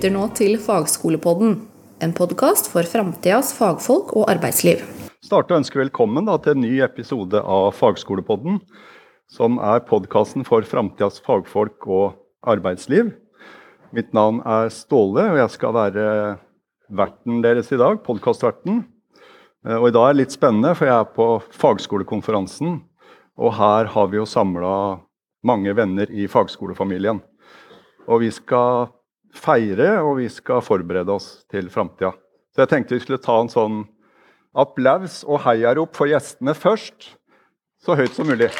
lytter nå til Fagskolepodden, en podkast for framtidas fagfolk og arbeidsliv. Starte og ønske velkommen da, til en ny episode av Fagskolepodden, som er podkasten for framtidas fagfolk og arbeidsliv. Mitt navn er Ståle, og jeg skal være verten deres i dag, podkastverten. Og I dag er det litt spennende, for jeg er på fagskolekonferansen. Og her har vi jo samla mange venner i fagskolefamilien. Og vi skal feire, og vi skal forberede oss til framtida. Så jeg tenkte vi skulle ta en sånn applaus og heiarop for gjestene først. Så høyt som mulig.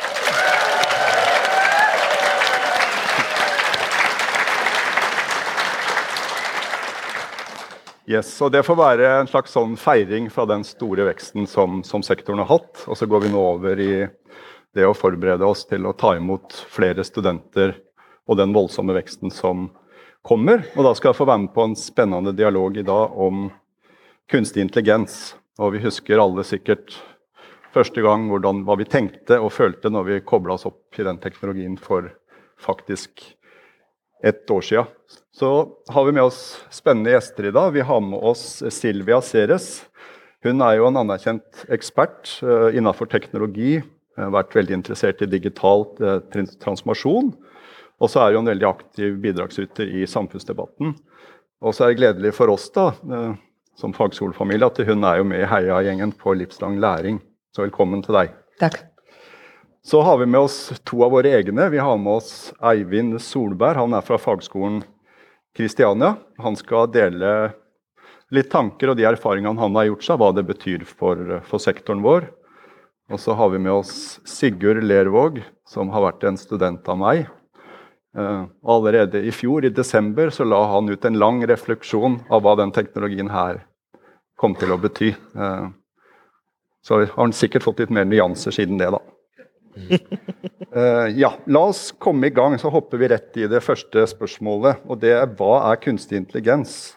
Yes, og Det får være en slags sånn feiring fra den store veksten som, som, sektoren har hatt. Og så går vi nå over i det å forberede oss til å ta imot flere studenter og den voldsomme veksten som kommer. Og da skal jeg få være med på en spennende dialog i dag om kunstig intelligens. Og vi husker alle sikkert første gang hvordan, hva vi tenkte og følte når vi kobla oss opp i den teknologien for faktisk ett år sia. Så har vi med oss spennende gjester i dag. Vi har med oss Silvia Ceres. Hun er jo en anerkjent ekspert uh, innenfor teknologi. Har vært veldig interessert i digital uh, transformasjon. Og så er hun en veldig aktiv bidragsyter i samfunnsdebatten. Og så er det gledelig for oss da, eh, som fagskolefamilie at hun er jo med i heiagjengen på livslang læring. Så velkommen til deg. Takk. Så har vi med oss to av våre egne. Vi har med oss Eivind Solberg. Han er fra fagskolen Kristiania. Han skal dele litt tanker og de erfaringene han har gjort seg, hva det betyr for, for sektoren vår. Og så har vi med oss Sigurd Lervåg, som har vært en student av meg. Uh, allerede i fjor, i desember, så la han ut en lang refleksjon av hva den teknologien her kom til å bety. Uh, så har han sikkert fått litt mer nyanser siden det, da. Uh, ja, la oss komme i gang, så hopper vi rett i det første spørsmålet. Og det er hva er kunstig intelligens?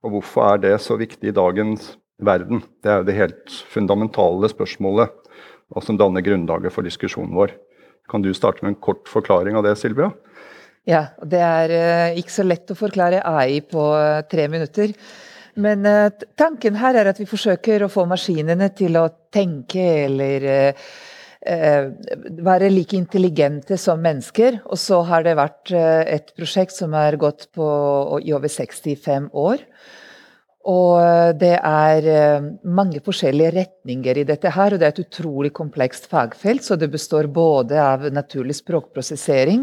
Og hvorfor er det så viktig i dagens verden? Det er jo det helt fundamentale spørsmålet, og som danner grunnlaget for diskusjonen vår. Kan du starte med en kort forklaring av det, Silvia? Ja, det er uh, ikke så lett å forklare AI på uh, tre minutter. Men uh, tanken her er at vi forsøker å få maskinene til å tenke eller være like intelligente som mennesker. Og så har det vært et prosjekt som har gått på i over 65 år. Og det er mange forskjellige retninger i dette her, og det er et utrolig komplekst fagfelt. Så det består både av naturlig språkprosessering,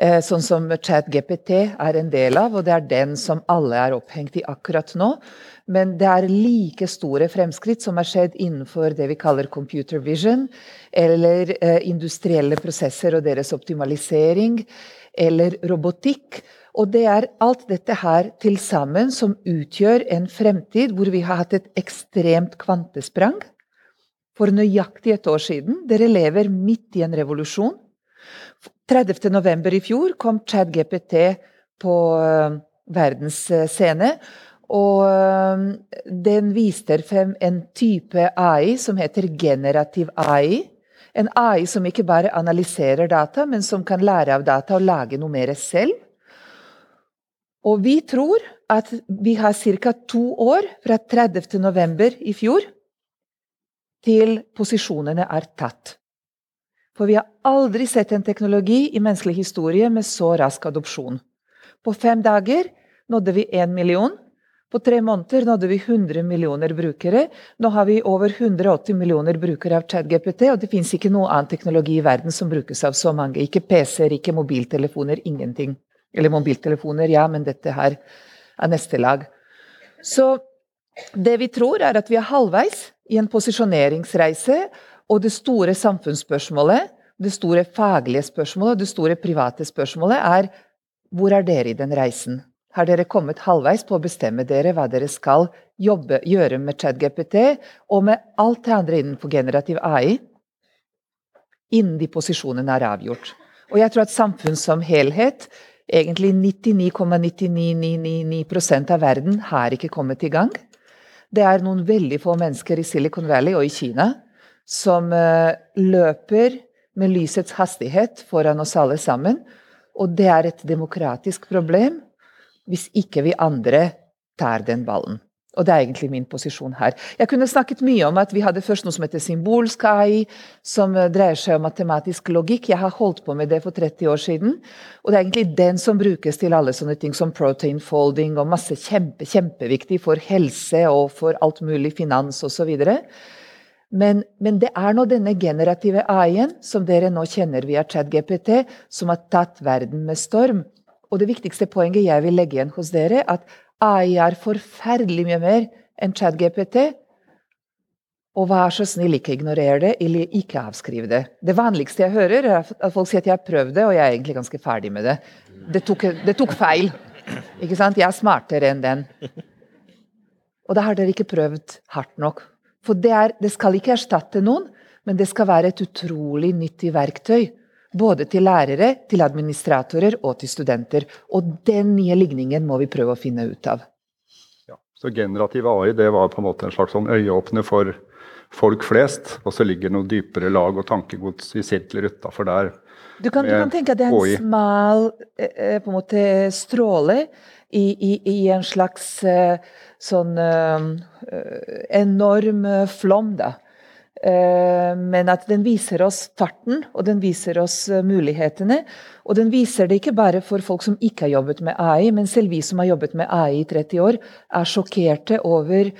Eh, sånn som ChatGPT er en del av, og det er den som alle er opphengt i akkurat nå. Men det er like store fremskritt som har skjedd innenfor det vi kaller computer vision, eller eh, industrielle prosesser og deres optimalisering, eller robotikk. Og det er alt dette her til sammen som utgjør en fremtid hvor vi har hatt et ekstremt kvantesprang. For nøyaktig et år siden. Dere lever midt i en revolusjon. 30.11. i fjor kom ChadGPT på uh, verdens uh, scene. Og uh, den viste frem en type AI som heter generativ AI. En AI som ikke bare analyserer data, men som kan lære av data og lage noe mer selv. Og vi tror at vi har ca. to år fra 30. november i fjor til posisjonene er tatt. For vi har aldri sett en teknologi i menneskelig historie med så rask adopsjon. På fem dager nådde vi én million. På tre måneder nådde vi 100 millioner brukere. Nå har vi over 180 millioner brukere av ChatGPT, og det fins ikke noe annen teknologi i verden som brukes av så mange. Ikke PC-er, ikke mobiltelefoner, ingenting. Eller mobiltelefoner, ja, men dette her er neste lag. Så det vi tror, er at vi er halvveis i en posisjoneringsreise og det store samfunnsspørsmålet, det store faglige spørsmålet det store private spørsmålet er hvor er dere i den reisen? Har dere kommet halvveis på å bestemme dere hva dere skal jobbe, gjøre med ChatGPT og med alt det andre innenfor generativ AI, innen de posisjonene er avgjort? Og jeg tror at samfunn som helhet, egentlig 99,9999% av verden, har ikke kommet i gang. Det er noen veldig få mennesker i Silicon Valley og i Kina som eh, løper med lysets hastighet foran oss alle sammen. Og det er et demokratisk problem. hvis ikke vi andre tar den ballen. Og det er egentlig min posisjon her. Jeg kunne snakket mye om at vi hadde først noe som heter symbolsk AI, som eh, dreier seg om matematisk logikk. Jeg har holdt på med det for 30 år siden. Og det er egentlig den som brukes til alle sånne ting som protein folding og masse kjempe, kjempeviktig for helse og for alt mulig finans osv. Men, men det er nå denne generative AI-en, som dere nå kjenner via ChatGPT, som har tatt verden med storm. Og det viktigste poenget jeg vil legge igjen hos dere, at AI er forferdelig mye mer enn ChatGPT. Og vær så snill, ikke ignorer det, eller ikke avskriv det. Det vanligste jeg hører, er at folk sier at jeg har prøvd det, og jeg er egentlig ganske ferdig med det. Det tok, det tok feil. Ikke sant? Jeg er smartere enn den. Og da har dere ikke prøvd hardt nok. For det, er, det skal ikke erstatte noen, men det skal være et utrolig nyttig verktøy. Både til lærere, til administratorer og til studenter. Og den nye ligningen må vi prøve å finne ut av. Ja, så generativ AI det var på en måte en slags sånn øyeåpner for folk flest. Og så ligger noe dypere lag og tankegods i sirkler utafor der. Du kan, du kan, tenke at det er en smal eh, eh, på en måte stråle i, i, i en slags eh, sånn enorm flom, da. Eh, men at den viser oss farten, og den viser oss eh, mulighetene. Og den viser det ikke bare for folk som ikke har jobbet med AI, men selv vi som har jobbet med AI i 30 år, er sjokkerte over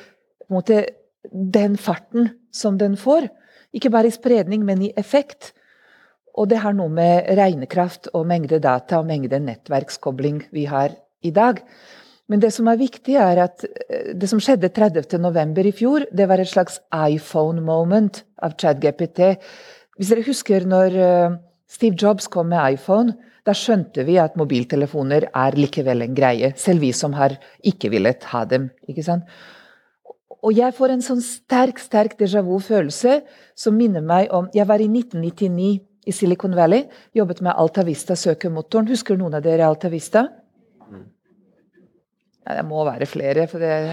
måte, den farten som den får. Ikke bare i spredning, men i effekt. Og det har noe med regnekraft og mengde data og mengde nettverkskobling vi har i dag. Men det som er viktig, er at eh, det som skjedde 30.11. i fjor, det var et slags iPhone-moment av ChatGPT. Hvis dere husker når eh, Steve Jobs kom med iPhone, da skjønte vi at mobiltelefoner er likevel en greie. Selv vi som har ikke villet ha dem. ikke sant? Og jeg får en sånn sterk sterk déjà vu-følelse som minner meg om Jeg var i 1999 i Silicon Valley, jobbet med Altavista søkemotoren. Husker noen av dere Altavista? Ja, det må være flere, for det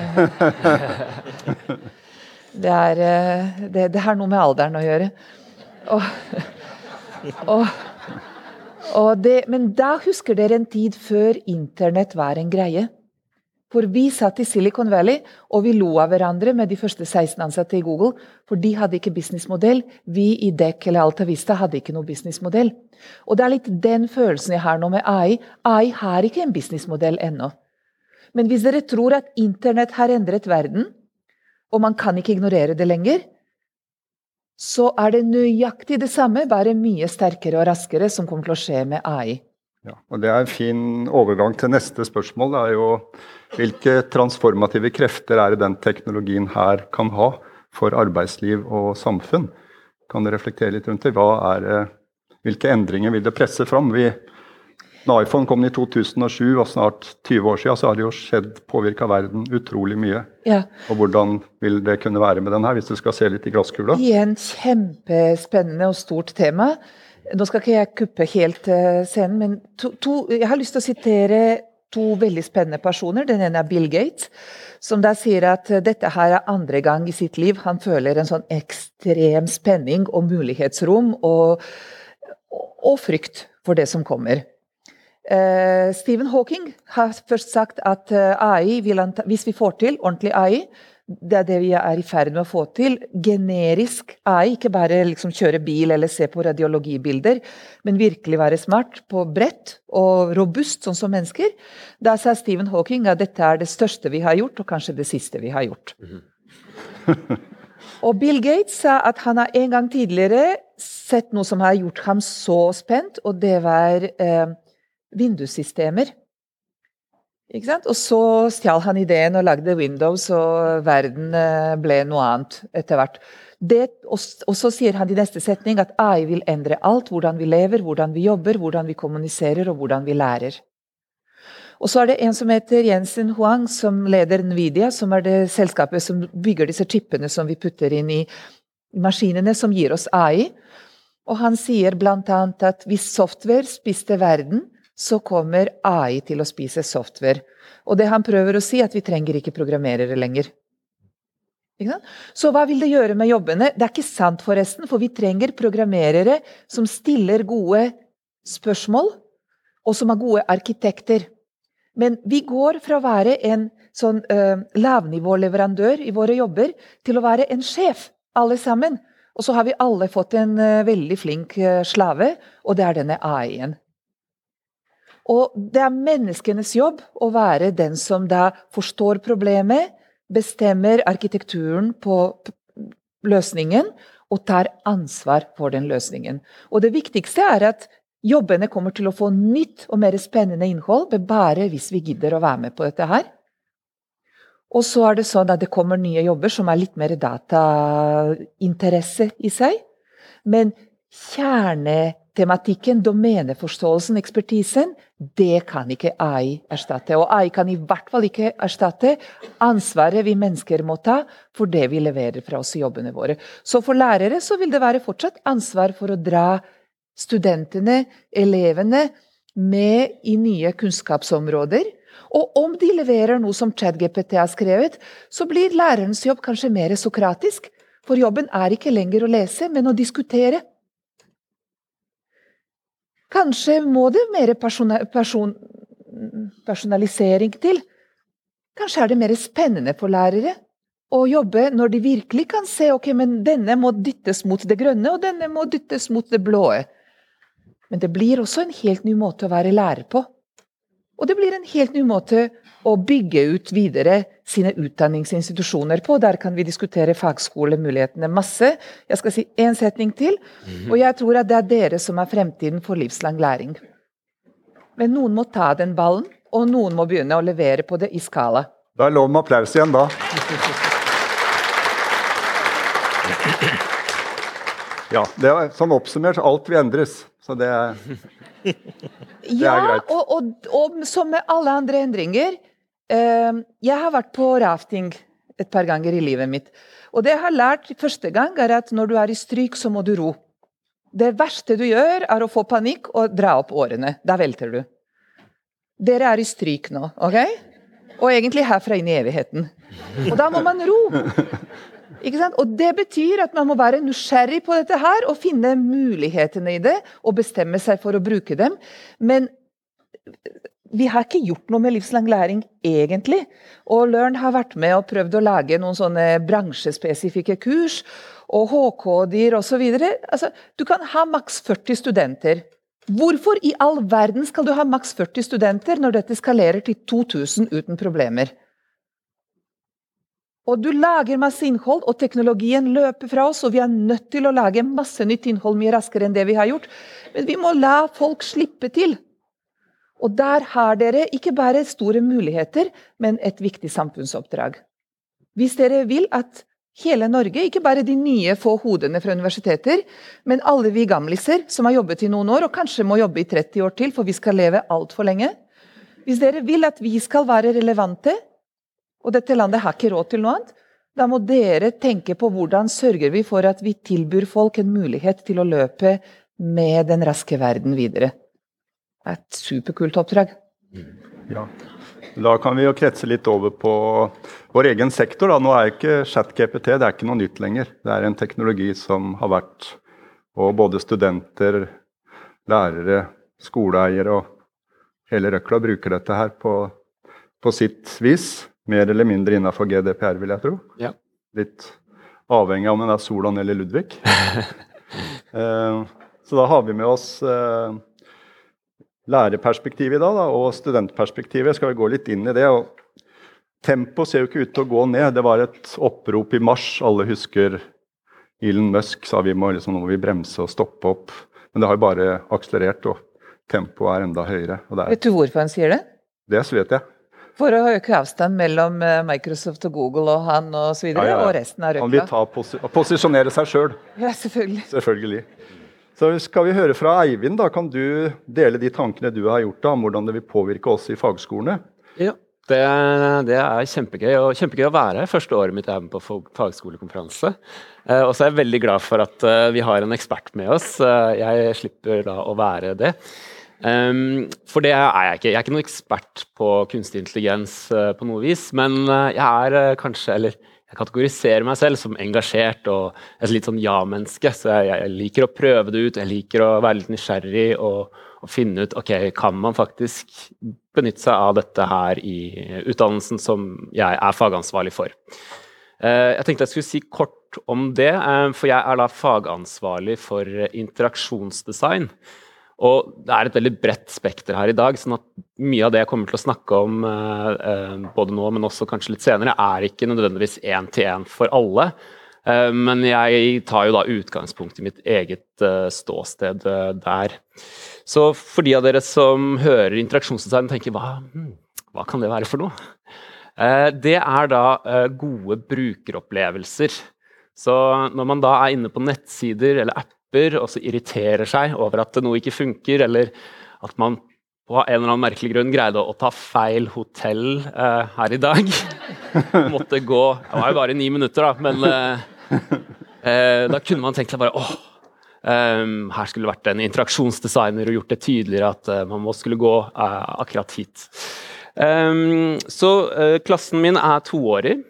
Det er eh, det, det har noe med alderen å gjøre. Og, og, og det, men da husker dere en tid før internett var en greie. For vi satt i Silicon Valley og vi lo av hverandre med de første 16 ansatte i Google, for de hadde ikke businessmodell. Vi i DEC eller Alta Vista hadde ikke noe businessmodell. Og det er litt den følelsen jeg har nå med AI. AI har ikke en businessmodell ennå. Men hvis dere tror at internett har endret verden, og man kan ikke ignorere det lenger, så er det nøyaktig det samme, bare mye sterkere og raskere, som kommer til å skje med AI. Ja, og Det er en fin overgang til neste spørsmål. Det er jo hvilke transformative krefter er det den teknologien her kan ha for arbeidsliv og samfunn? Kan du reflektere litt rundt det? Hvilke endringer vil det presse fram? Vi når iPhone kom i 2007, og snart 20 år siden, så har det jo skjedd påvirka verden utrolig mye. Ja. Og hvordan vil det kunne være med den her, hvis du skal se litt i glasskula? en kjempespennende og stort tema. Nå skal ikke jeg kuppe helt uh, scenen, men to, to, jeg har lyst til å sitere to veldig spennende personer. Den ene er Bill Gates, som da sier at uh, dette her er andre gang i sitt liv han føler en sånn ekstrem spenning og mulighetsrom og, og, og frykt for det som kommer. Uh, Stephen Hawking har først sagt at uh, AI hvis vi får til ordentlig AI, det er det vi er i ferd med å få til, generisk AI, ikke bare liksom kjøre bil eller se på radiologibilder, men virkelig være smart på brett og robust, sånn som mennesker, da sa Stephen Hawking at dette er det største vi har gjort, og kanskje det siste vi har gjort. Mm -hmm. og Bill Gates sa at han har en gang tidligere sett noe som har gjort ham så spent, og det var uh, vindussystemer. Og så stjal han ideen og lagde Windows, og verden eh, ble noe annet etter hvert. Og, så sier han i neste setning at AI vil endre alt. Hvordan vi lever, hvordan vi jobber, hvordan vi kommuniserer og hvordan vi lærer. Og så er det en som heter Jensen Huang, som leder Nvidia, som er det selskapet som bygger disse chipene som vi putter inn i maskinene som gir oss AI. Og han sier bl.a. at hvis software spiste verden, så kommer AI til å spise software. Og det han prøver å si, er at vi trenger ikke programmerere lenger. Så hva vil det gjøre med jobbene? Det er ikke sant, forresten, for vi trenger programmerere som stiller gode spørsmål, og som er gode arkitekter. Men vi går fra å være en sånn uh, lavnivåleverandør i våre jobber til å være en sjef, alle sammen. Og så har vi alle fått en uh, veldig flink uh, slave, og det er denne AI-en. Og det er menneskenes jobb å være den som da forstår problemet, bestemmer arkitekturen på løsningen og tar ansvar for den løsningen. Og det viktigste er at jobbene kommer til å få nytt og mer spennende innhold, bare hvis vi gidder å være med på dette her. Og så er det sånn at det kommer nye jobber som er litt mer datainteresse i seg. Men kjernetematikken, domeneforståelsen, ekspertisen, det kan ikke AI erstatte. Og AI kan i hvert fall ikke erstatte ansvaret vi mennesker må ta for det vi leverer fra oss i jobbene våre. Så for lærere så vil det være fortsatt ansvar for å dra studentene, elevene, med i nye kunnskapsområder. Og om de leverer noe som ChatGPT har skrevet, så blir lærerens jobb kanskje mer sokratisk. For jobben er ikke lenger å lese, men å diskutere. Kanskje må det mer person, person, personalisering til. Kanskje er det mer spennende for lærere å jobbe når de virkelig kan se ok, men denne må dyttes mot det grønne, og denne må dyttes mot det blå. Men det blir også en helt ny måte å være lærer på. Og det blir en helt ny måte å bygge ut videre sine utdanningsinstitusjoner på. Der kan vi diskutere fagskolemulighetene masse. Jeg skal si én setning til. Mhm. Og jeg tror at det er dere som er fremtiden for livslang læring. Men noen må ta den ballen, og noen må begynne å levere på det i skala. Da er lov med applaus igjen, da. Ja, det er sånn oppsummert. Alt vil endres. Så det er, det ja, er greit. Og, og, og, som med alle andre endringer eh, Jeg har vært på rafting et par ganger i livet mitt. Og det jeg har lært første gang, er at når du er i stryk, så må du ro. Det verste du gjør, er å få panikk og dra opp årene. Da velter du. Dere er i stryk nå, OK? Og egentlig herfra inn i evigheten. Og da må man ro. Og Det betyr at man må være nysgjerrig på dette her og finne mulighetene i det og bestemme seg for å bruke dem. Men vi har ikke gjort noe med livslang læring, egentlig. Og Learn har vært med og prøvd å lage noen sånne bransjespesifikke kurs. Og HK-dyr osv. Altså, du kan ha maks 40 studenter. Hvorfor i all verden skal du ha maks 40 studenter når dette skalerer til 2000 uten problemer? Og du lager masse innhold, og teknologien løper fra oss, og vi er nødt til å lage masse nytt innhold mye raskere enn det vi har gjort. Men vi må la folk slippe til. Og der har dere ikke bare store muligheter, men et viktig samfunnsoppdrag. Hvis dere vil at hele Norge, ikke bare de nye få hodene fra universiteter, men alle vi gamliser som har jobbet i noen år, og kanskje må jobbe i 30 år til, for vi skal leve altfor lenge Hvis dere vil at vi skal være relevante, og dette landet har ikke råd til noe annet. Da må dere tenke på hvordan sørger vi for at vi tilbyr folk en mulighet til å løpe med den raske verden videre. Det er et superkult oppdrag. Ja. Da kan vi jo kretse litt over på vår egen sektor. Da. Nå er ikke ChatGPT det er ikke noe nytt lenger. Det er en teknologi som har vært Og både studenter, lærere, skoleeiere og hele røkla bruker dette her på, på sitt vis. Mer eller mindre innafor GDPR, vil jeg tro. Ja. Litt avhengig av om det er Solan eller Ludvig. eh, så da har vi med oss eh, lærerperspektivet i dag, da, og studentperspektivet. Skal vi gå litt inn i det. og Tempoet ser jo ikke ut til å gå ned. Det var et opprop i mars. Alle husker Elon Musk sa vi må, liksom, nå må vi bremse og stoppe opp. Men det har jo bare akselerert, og tempoet er enda høyere. Er, vet du hvorfor han sier det? Det vet jeg. For å øke avstand mellom eh, Microsoft og Google og han og så videre, ja, ja, ja. og resten av røkla. Han vil ta posi posisjonere seg sjøl. Ja, selvfølgelig. selvfølgelig. Så skal vi høre fra Eivind, da. Kan du dele de tankene du har gjort da, om hvordan det vil påvirke oss i fagskolene? Ja, det, det, er kjempegøy. Og kjempegøy å være her. Første året mitt er med på fagskolekonferanse. Eh, og så er jeg veldig glad for at uh, vi har en ekspert med oss. Jeg slipper da å være det. Um, for det er jeg ikke. Jeg er ikke noen ekspert på kunstig intelligens uh, på noe vis. Men uh, jeg er uh, kanskje Eller jeg kategoriserer meg selv som engasjert og et litt sånn ja-menneske. Så jeg, jeg, liker å prøve det ut, jeg liker å være litt nysgjerrig og, og, finne ut ok, kan man faktisk benytte seg av dette her i utdannelsen som jeg er fagansvarlig for. Jeg tenkte jeg skulle si kort om det, for jeg er da fagansvarlig for interaksjonsdesign. Og det er et veldig bredt spekter her i dag, sånn at mye av det jeg kommer til å snakke om eh, eh både nå, men også kanskje litt senere, er ikke nødvendigvis én-til-én for alle. Eh, men jeg tar jo da utgangspunkt i mitt eget ståsted der. Så for de av dere som hører interaksjonsdesign, tenker hva, hmm, hva kan det være for noe? Det er da gode brukeropplevelser. Så når man da er inne på nettsider eller apper apper og så irriterer seg over at noe ikke funker, eller at man på en eller annen merkelig grunn greide å, ta feil hotell uh, her i dag. Måtte gå Det var jo bare ni minutter, da, men uh, uh, da kunne man tenkt seg bare åh, um, her skulle det vært en interaksjonsdesigner og gjort det tydeligere at man må skulle gå akkurat hit. Um, så klassen min er toårig.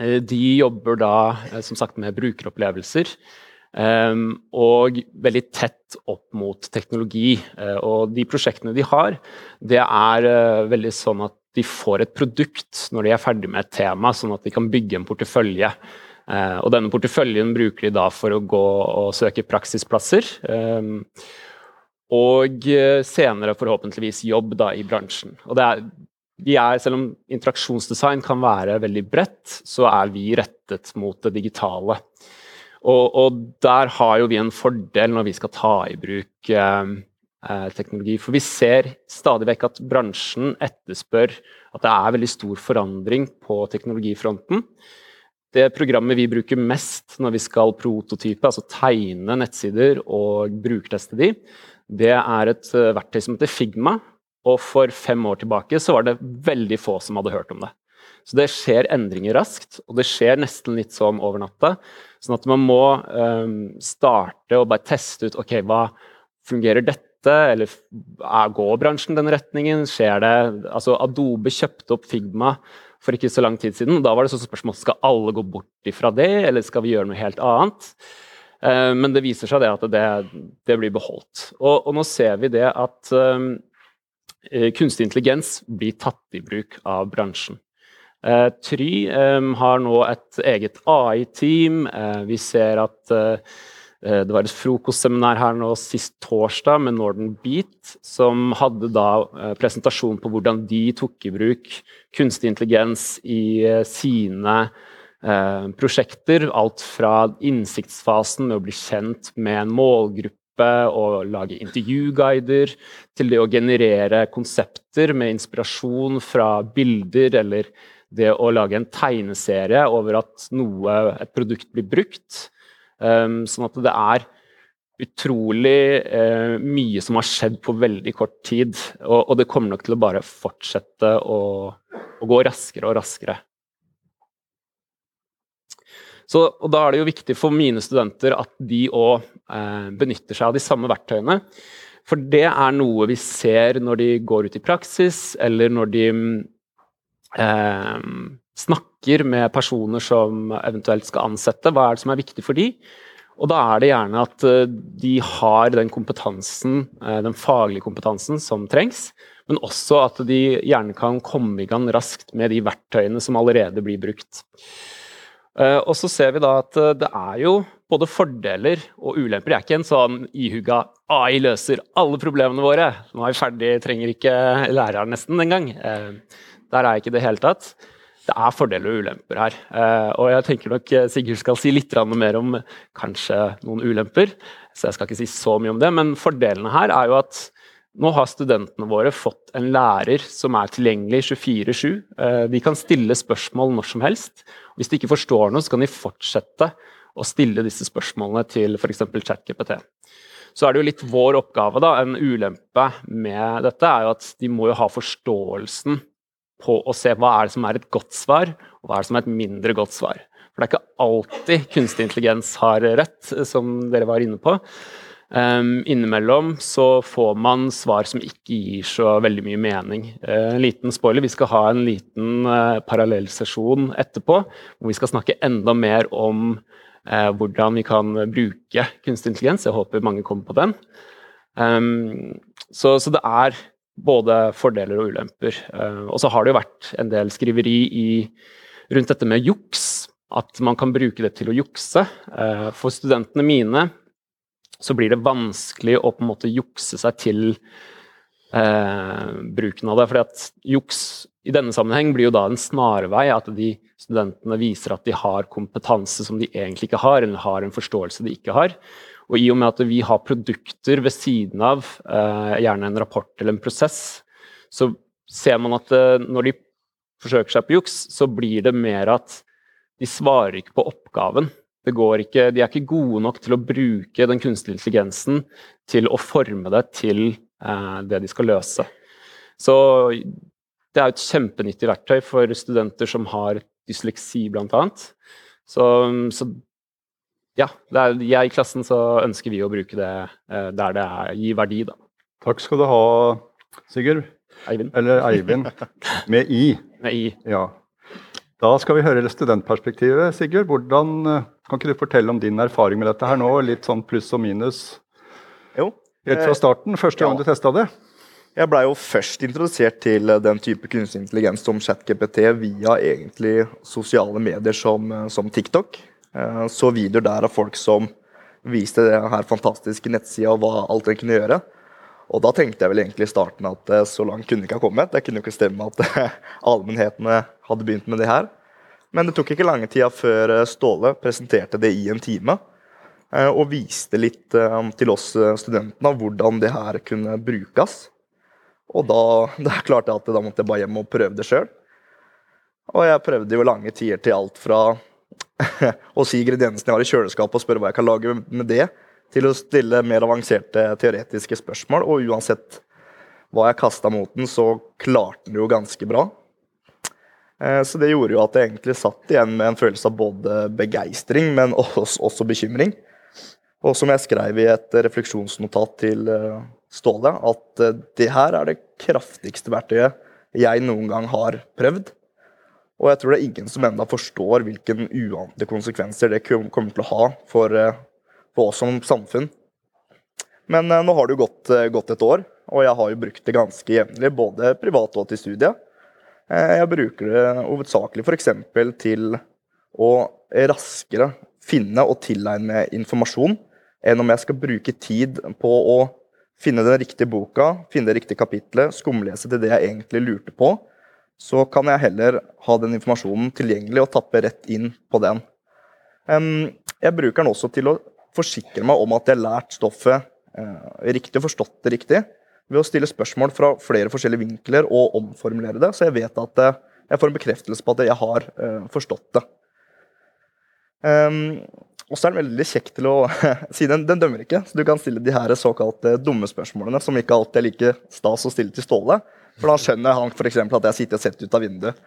de jobber da som sagt med brukeropplevelser. Um, og veldig tett opp mot teknologi. Uh, og de prosjektene de har, det er uh, veldig sånn at de får et produkt når de er ferdig med et tema, sånn at de kan bygge en portefølje. Uh, og denne porteføljen bruker de da for å gå og søke praksisplasser. Um, og senere forhåpentligvis jobb da i bransjen. Og det er, vi er, selv om interaksjonsdesign kan være veldig bredt, så er vi rettet mot det digitale. Og, og, der har jo vi en fordel når vi skal ta i bruk eh, eh, teknologi. For vi ser stadig vekk at bransjen etterspør at det er veldig stor forandring på teknologifronten. Det programmet vi bruker mest når vi skal prototype, altså tegne nettsider og brukerteste de, det er et uh, verktøy som heter Figma. Og for fem år tilbake så var det veldig få som hadde hørt om det. Så det skjer endringer raskt, og det skjer nesten litt sånn over natta. Sånn at man må um, starte og bare teste ut ok, hva fungerer dette, eller er, går bransjen den retningen? Skjer det Altså, Adobe kjøpte opp Figma for ikke så lang tid siden. Da var det sånn spørsmål skal alle gå bort ifra det, eller skal vi gjøre noe helt annet? Uh, men det viser seg det at det, det blir beholdt. Og, og, nå ser vi det at um, kunstig intelligens blir tatt i bruk av bransjen. Uh, Try eh, har nå et eget AI-team. Eh, vi ser at uh, det var et frokostseminar her nå sist torsdag med Northern Beat, som hadde da presentasjon på hvordan de tok i bruk kunstig intelligens i sine prosjekter. Alt fra innsiktsfasen med å bli kjent med en målgruppe og lage intervjuguider, til det å generere konsepter med inspirasjon fra bilder eller det å lage en tegneserie over at noe, et produkt blir brukt. Um, sånn at det er utrolig uh, mye som har skjedd på veldig kort tid. Og, og det kommer nok til å bare fortsette å, å gå raskere og raskere. Så, og Da er det jo viktig for mine studenter at de òg eh, benytter seg av de samme verktøyene. For det er noe vi ser når de går ut i praksis, eller når de eh, snakker med personer som eventuelt skal ansette. Hva er det som er viktig for de? Og da er det gjerne at eh, de har den kompetansen, eh, den faglige kompetansen som trengs, men også at de gjerne kan komme i gang raskt med de verktøyene som allerede blir brukt. Eh, og så ser vi da at det er jo både fordeler og ulemper. Jeg er ikke en sånn ihuga AI løser alle problemene våre. Nå er vi ferdig, trenger ikke læreren nesten engang. Der er jeg ikke i det hele tatt. Det er fordeler og ulemper her. Uh, og jeg tenker nok eh, Sigurd skal si litt mer om kanskje noen ulemper. Så jeg skal ikke si så mye om det. Men fordelene her er jo at nå har studentene våre fått en lærer som er tilgjengelig 24-7. Uh, de kan stille spørsmål når som helst. Hvis de ikke forstår noe, så kan de fortsette å stille disse spørsmålene til f.eks. ChatGPT. Så er det jo litt vår oppgave, da. En ulempe med dette er jo at de må jo ha forståelsen på å se hva er det som er et godt svar, og hva er det som er et mindre godt svar. For det er ikke alltid kunstig intelligens har rett, som dere var inne på. Um, innimellom så får man svar som ikke gir så veldig mye mening. Uh, en liten spoiler, Vi skal ha en liten uh, parallellsesjon etterpå, hvor vi skal snakke enda mer om uh, hvordan vi kan bruke kunstig intelligens. Jeg håper mange kommer på den. Um, så, så, det er både fordeler og ulemper. og så har det jo vært en del skriveri i, rundt dette med juks. At man kan bruke det til å jukse. for studentene mine så blir det vanskelig å på en måte jukse seg til eh, bruken av det. at juks i denne sammenheng blir jo da en snarvei. At de studentene viser at de har kompetanse som de egentlig ikke har, eller har en forståelse de ikke har. Og i og med at vi har produkter ved siden av, eh, gjerne en rapport eller en prosess, så ser man at eh, når de forsøker seg på juks, så blir det mer at de svarer ikke på oppgaven. Ikke, de er ikke gode nok til å bruke den kunstige intelligensen til å forme det til eh, det de skal løse. Så det er et kjempenyttig verktøy for studenter som har dysleksi, bl.a. Så, så ja, er, jeg i klassen så ønsker vi å bruke det eh, der det er, gir verdi, da. Takk skal du ha, Sigurd. Eivind. Eller Eivind. Med I. Med I. Ja. Da skal vi høre studentperspektivet. Sigurd, hvordan, eh, kan ikke du fortelle om din erfaring med dette her nå? Litt sånn pluss og minus jo. helt fra starten, første gang ja. du testa det? Jeg blei jo først introdusert til eh, den type kunstig intelligens som ChatGPT via egentlig sosiale medier som, eh, som TikTok. Så videoer der av folk som viste det her fantastiske nettsida og hva alt den kunne gjøre. Og da tenkte jeg vel egentlig i starten at så langt kunne det ikke ha kommet. Det kunne jo ikke stemme at allmennhetene hadde begynt med det her. Men det tok ikke lange tida før eh, Ståle presenterte det i en time. Eh, og viste litt eh, til oss studentene hvordan det her kunne brukes. Og da da klarte jeg at da måtte jeg bare hjem og prøve det sjøl. Og jeg prøvde jo lange tider til alt fra å si ingrediensene jeg har i kjøleskapet og spørre hva jeg kan lage med det, til å stille mer avanserte teoretiske spørsmål. Og uansett hva jeg kasta mot den, så klarte den jo ganske bra. Eh, så det gjorde jo at jeg egentlig satt igjen med en følelse av både begeistring, men også bekymring. Og som jeg skrev i et refleksjonsnotat til eh, Ståle, at eh, det her er det kraftigste verktøyet jeg noen gang har prøvd. Og jeg tror det er ingen som ennå forstår hvilke uante konsekvenser det kommer til å ha for, for oss som samfunn. Men nå har det jo gått, gått, et år, og jeg har jo brukt det ganske jevnlig, både privat og til studiet. Eh, jeg bruker det hovedsakelig f.eks. til å raskere finne og tilegne meg informasjon enn om jeg skal bruke tid på å finne den riktige boka, finne det riktige kapitlet, skumlese til det jeg egentlig lurte på. Så kan jeg heller ha den informasjonen tilgjengelig og tappe rett inn på den. Jeg bruker den også til å forsikre meg om at jeg har lært stoffet eh, riktig og forstått det riktig ved å stille spørsmål fra flere forskjellige vinkler og omformulere det, så jeg vet at eh, jeg får en bekreftelse på at jeg har uh, forstått det. Og så er den veldig kjekk til å si den, den dømmer ikke, så du kan stille de her såkalte dumme spørsmålene som ikke alltid er like stas å stille til Ståle. For da skjønner han f.eks. at jeg sitter og sett ut av vinduet.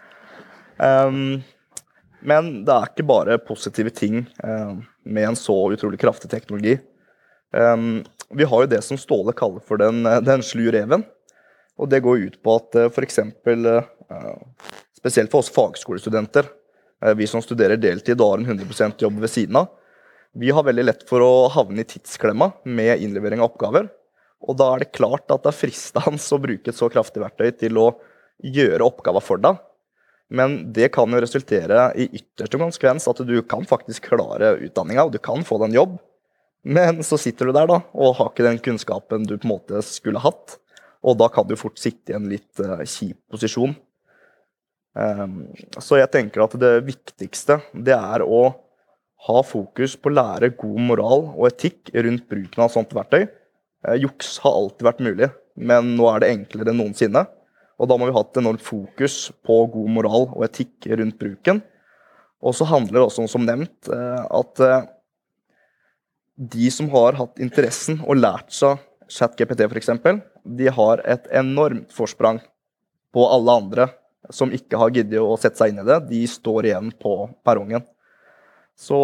Um, men det er ikke bare positive ting um, med en så utrolig kraftig teknologi. Um, vi har jo det som Ståle kaller for den, den slu reven. Og det går ut på at uh, f.eks. Uh, spesielt for oss fagskolestudenter, uh, vi som studerer deltid og har en 100% jobb ved siden av, vi har veldig lett for å havne i tidsklemma med innlevering av oppgaver. Og da er det klart at det er fristende å bruke et så kraftig verktøy til å gjøre oppgaver for deg. Men det kan jo resultere i ytterste konsekvens at du kan faktisk klare utdanninga, og du kan få deg en jobb. Men så sitter du der da, og har ikke den kunnskapen du på en måte skulle hatt. Og da kan du fort sitte i en litt uh, kjip posisjon. Um, så jeg tenker at det viktigste det er å ha fokus på å lære god moral og etikk rundt bruken av sånt verktøy. Uh, juks har alltid vært mulig, men nå er det enklere enn noensinne. Og da må vi ha et enormt fokus på god moral og etikk rundt bruken. Og så handler det også om, som nevnt, uh, at de som har hatt interessen og lært seg ChatGPT f.eks., de har et enormt forsprang på alle andre som ikke har giddet å sette seg inn i det. De står igjen på perrongen. Så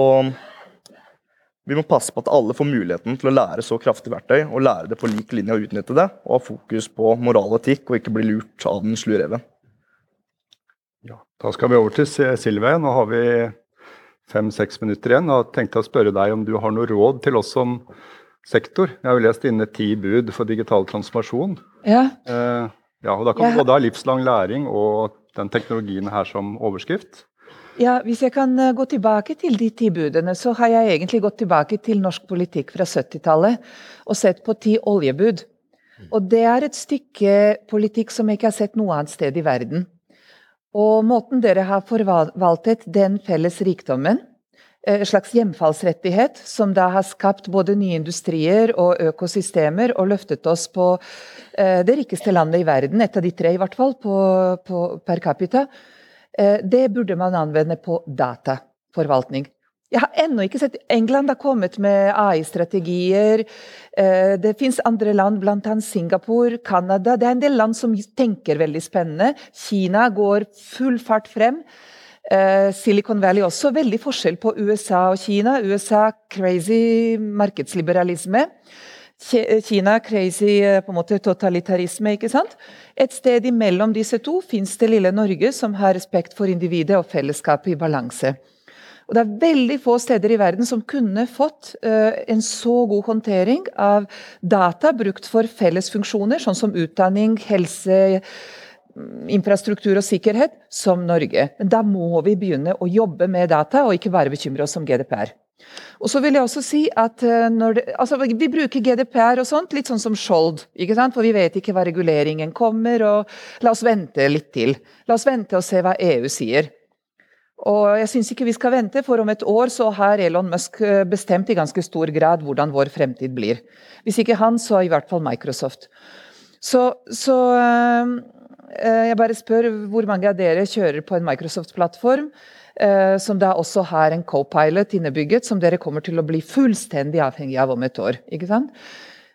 Vi må passe på at alle får muligheten til å lære så kraftig verktøy, og lære det på lik linje og utnytte det, og ha fokus på moral og etikk, og ikke bli lurt av den slu reven. Ja, da skal vi over til Silve. Nå har vi fem-seks minutter igjen. og tenkte å spørre deg om du har noe råd til oss som sektor. Jeg har jo lest inne ti bud for digital transformasjon. Ja. Eh, ja, og Da kan vi både ha livslang læring og den teknologien her som overskrift. Ja, Hvis jeg kan eh, gå tilbake til de ti budene, så har jeg egentlig gått tilbake til norsk politikk fra 70-tallet og sett på ti oljebud. Og det er et stykke politikk som jeg ikke har sett noe annet sted i verden. Og måten dere har forvaltet den felles rikdommen, en eh, slags hjemfallsrettighet, som da har skapt både nye industrier og økosystemer og løftet oss på eh, det rikeste landet i verden, et av de tre i hvert fall, på, på per capita, det burde man anvende på dataforvaltning. Jeg har ennå ikke sett England har kommet med AI-strategier. Eh, det fins andre land, bl.a. Singapore, Canada. Det er en del land som tenker veldig spennende. Kina går full fart frem. Eh, Silicon Valley også. Veldig forskjell på USA og Kina. USA crazy markedsliberalisme. Kina crazy eh, på en måte totalitarisme. ikke sant? Et sted imellom disse to fins det lille Norge, som har respekt for individet og fellesskapet i balanse. Og Det er veldig få steder i verden som kunne fått uh, en så god håndtering av data brukt for felles funksjoner, sånn som utdanning, helse, mm, infrastruktur og sikkerhet, som Norge. Men da må vi begynne å jobbe med data, og ikke bare bekymre oss om GDPR. Og så vil jeg også si at eh, det, altså Vi bruker GDPR og sånt litt sånn som skjold. ikke sant? For vi vet ikke hva reguleringen kommer. og La oss vente litt til. La oss vente og se hva EU sier. Og jeg syns ikke vi skal vente, for om et år så har Elon Musk eh, bestemt i ganske stor grad hvordan vår fremtid blir. Hvis ikke han, så i hvert fall Microsoft. Så, så øh, jeg bare spør hvor mange av dere kjører på en Microsoft-plattform. Eh, som da også har en co-pilot innebygget, som dere kommer til å bli fullstendig avhengig av om et år. ikke sant?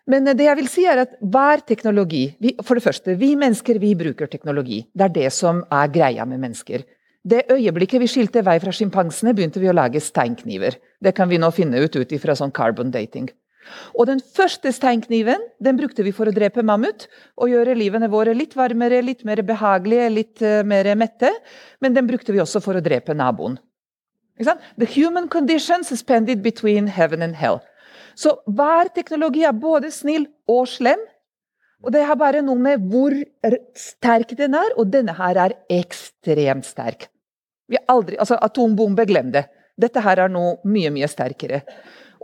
Men det jeg vil si er at hver teknologi vi, For det første, vi mennesker vi bruker teknologi. Det er det som er greia med mennesker. Det øyeblikket vi skilte vei fra sjimpansene, begynte vi å lage steinkniver. Det kan vi nå finne ut ut ifra sånn carbon dating. Og den første steinkniven den brukte vi for å drepe mammut og gjøre livene våre litt varmere, litt mer behagelige, litt uh, mer mette. Men den brukte vi også for å drepe naboen. The human condition suspended between heaven and hell. Så hver teknologi er både snill og slem. Og det har bare noe med hvor sterk den er, og denne her er ekstremt sterk. Vi aldri, altså Atombombe, glem det. Dette her er noe mye, mye sterkere.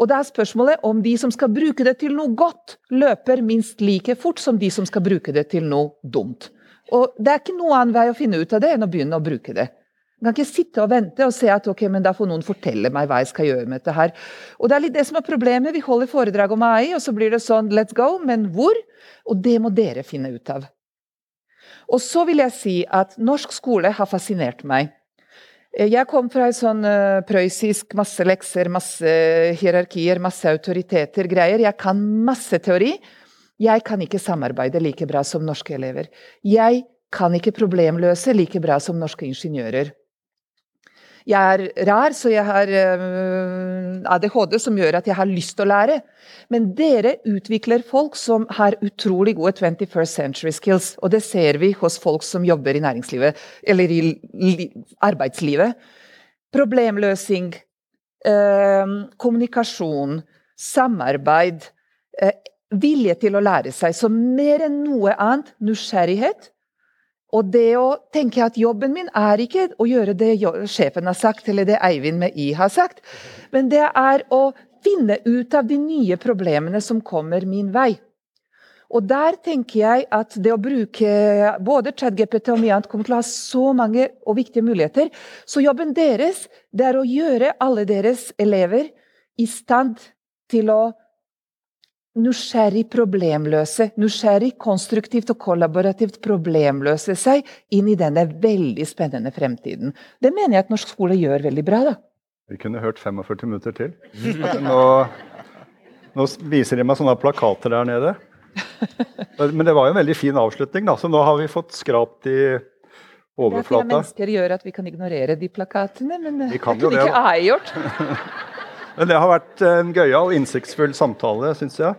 Og det er spørsmålet om de som skal bruke det til noe godt, løper minst like fort som de som skal bruke det til noe dumt. Og det er ikke noen annen vei å finne ut av det enn å begynne å bruke det. Jeg kan ikke sitte og vente og se at ok, men da får noen fortelle meg hva jeg skal gjøre med dette her. Og det er litt det som er problemet. Vi holder foredrag om AI, og så blir det sånn let's go, men hvor? Og det må dere finne ut av. Og så vil jeg si at norsk skole har fascinert meg. Eh, jeg kom fra en sånn uh, prøyssisk masse lekser, masse hierarkier, masse autoriteter, greier. Jeg kan masse teori. Jeg kan ikke samarbeide like bra som norske elever. Jeg kan ikke problemløse like bra som norske ingeniører. Jeg er rar, så jeg har uh, ADHD som gjør at jeg har lyst til å lære. Men dere utvikler folk som har utrolig gode 21st century skills. Og det ser vi hos folk som jobber i næringslivet, eller i arbeidslivet. Problemløsning, uh, kommunikasjon, samarbeid. Uh, vilje til å lære seg. Så mer enn noe annet nysgjerrighet og det å tenke at jobben min er ikke å gjøre det sjefen har sagt, eller det Eivind med I har sagt, men det er å finne ut av de nye problemene som kommer min vei. Og der tenker jeg at det å bruke både ChatGPT og mye annet kommer til å ha så mange og viktige muligheter. Så jobben deres det er å gjøre alle deres elever i stand til å nysgjerrig problemløse, nysgjerrig, konstruktivt og kollaborativt problemløse seg inn i denne veldig spennende fremtiden. Det mener jeg at norsk skole gjør veldig bra. da. Vi kunne hørt 45 minutter til. Nå, nå viser de meg sånne plakater der nede. Men det var jo en veldig fin avslutning, da. Så nå har vi fått skrapt i overflata. Det er mennesker gjør at vi kan ignorere de plakatene, men vi kan det kunne ikke AI gjort. Men det har vært en gøyal innsiktsfull samtale, syns jeg.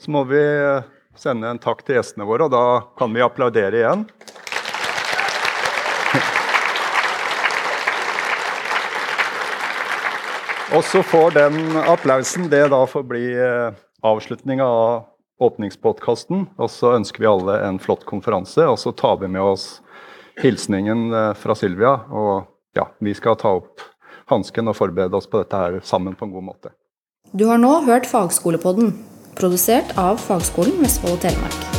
Så må vi sende en takk til gjestene våre, og da kan vi applaudere igjen. Og så får den applausen det da får bli eh, avslutninga av åpningspodkasten. Og så ønsker vi alle en flott konferanse, og så tar vi med oss hilsningen eh, fra Sylvia. Og ja, vi skal ta opp hansken og forberede oss på dette her sammen på en god måte. Du har nå hørt Fagskolepodden, produsert av Fagskolen Vestfold og Telemark.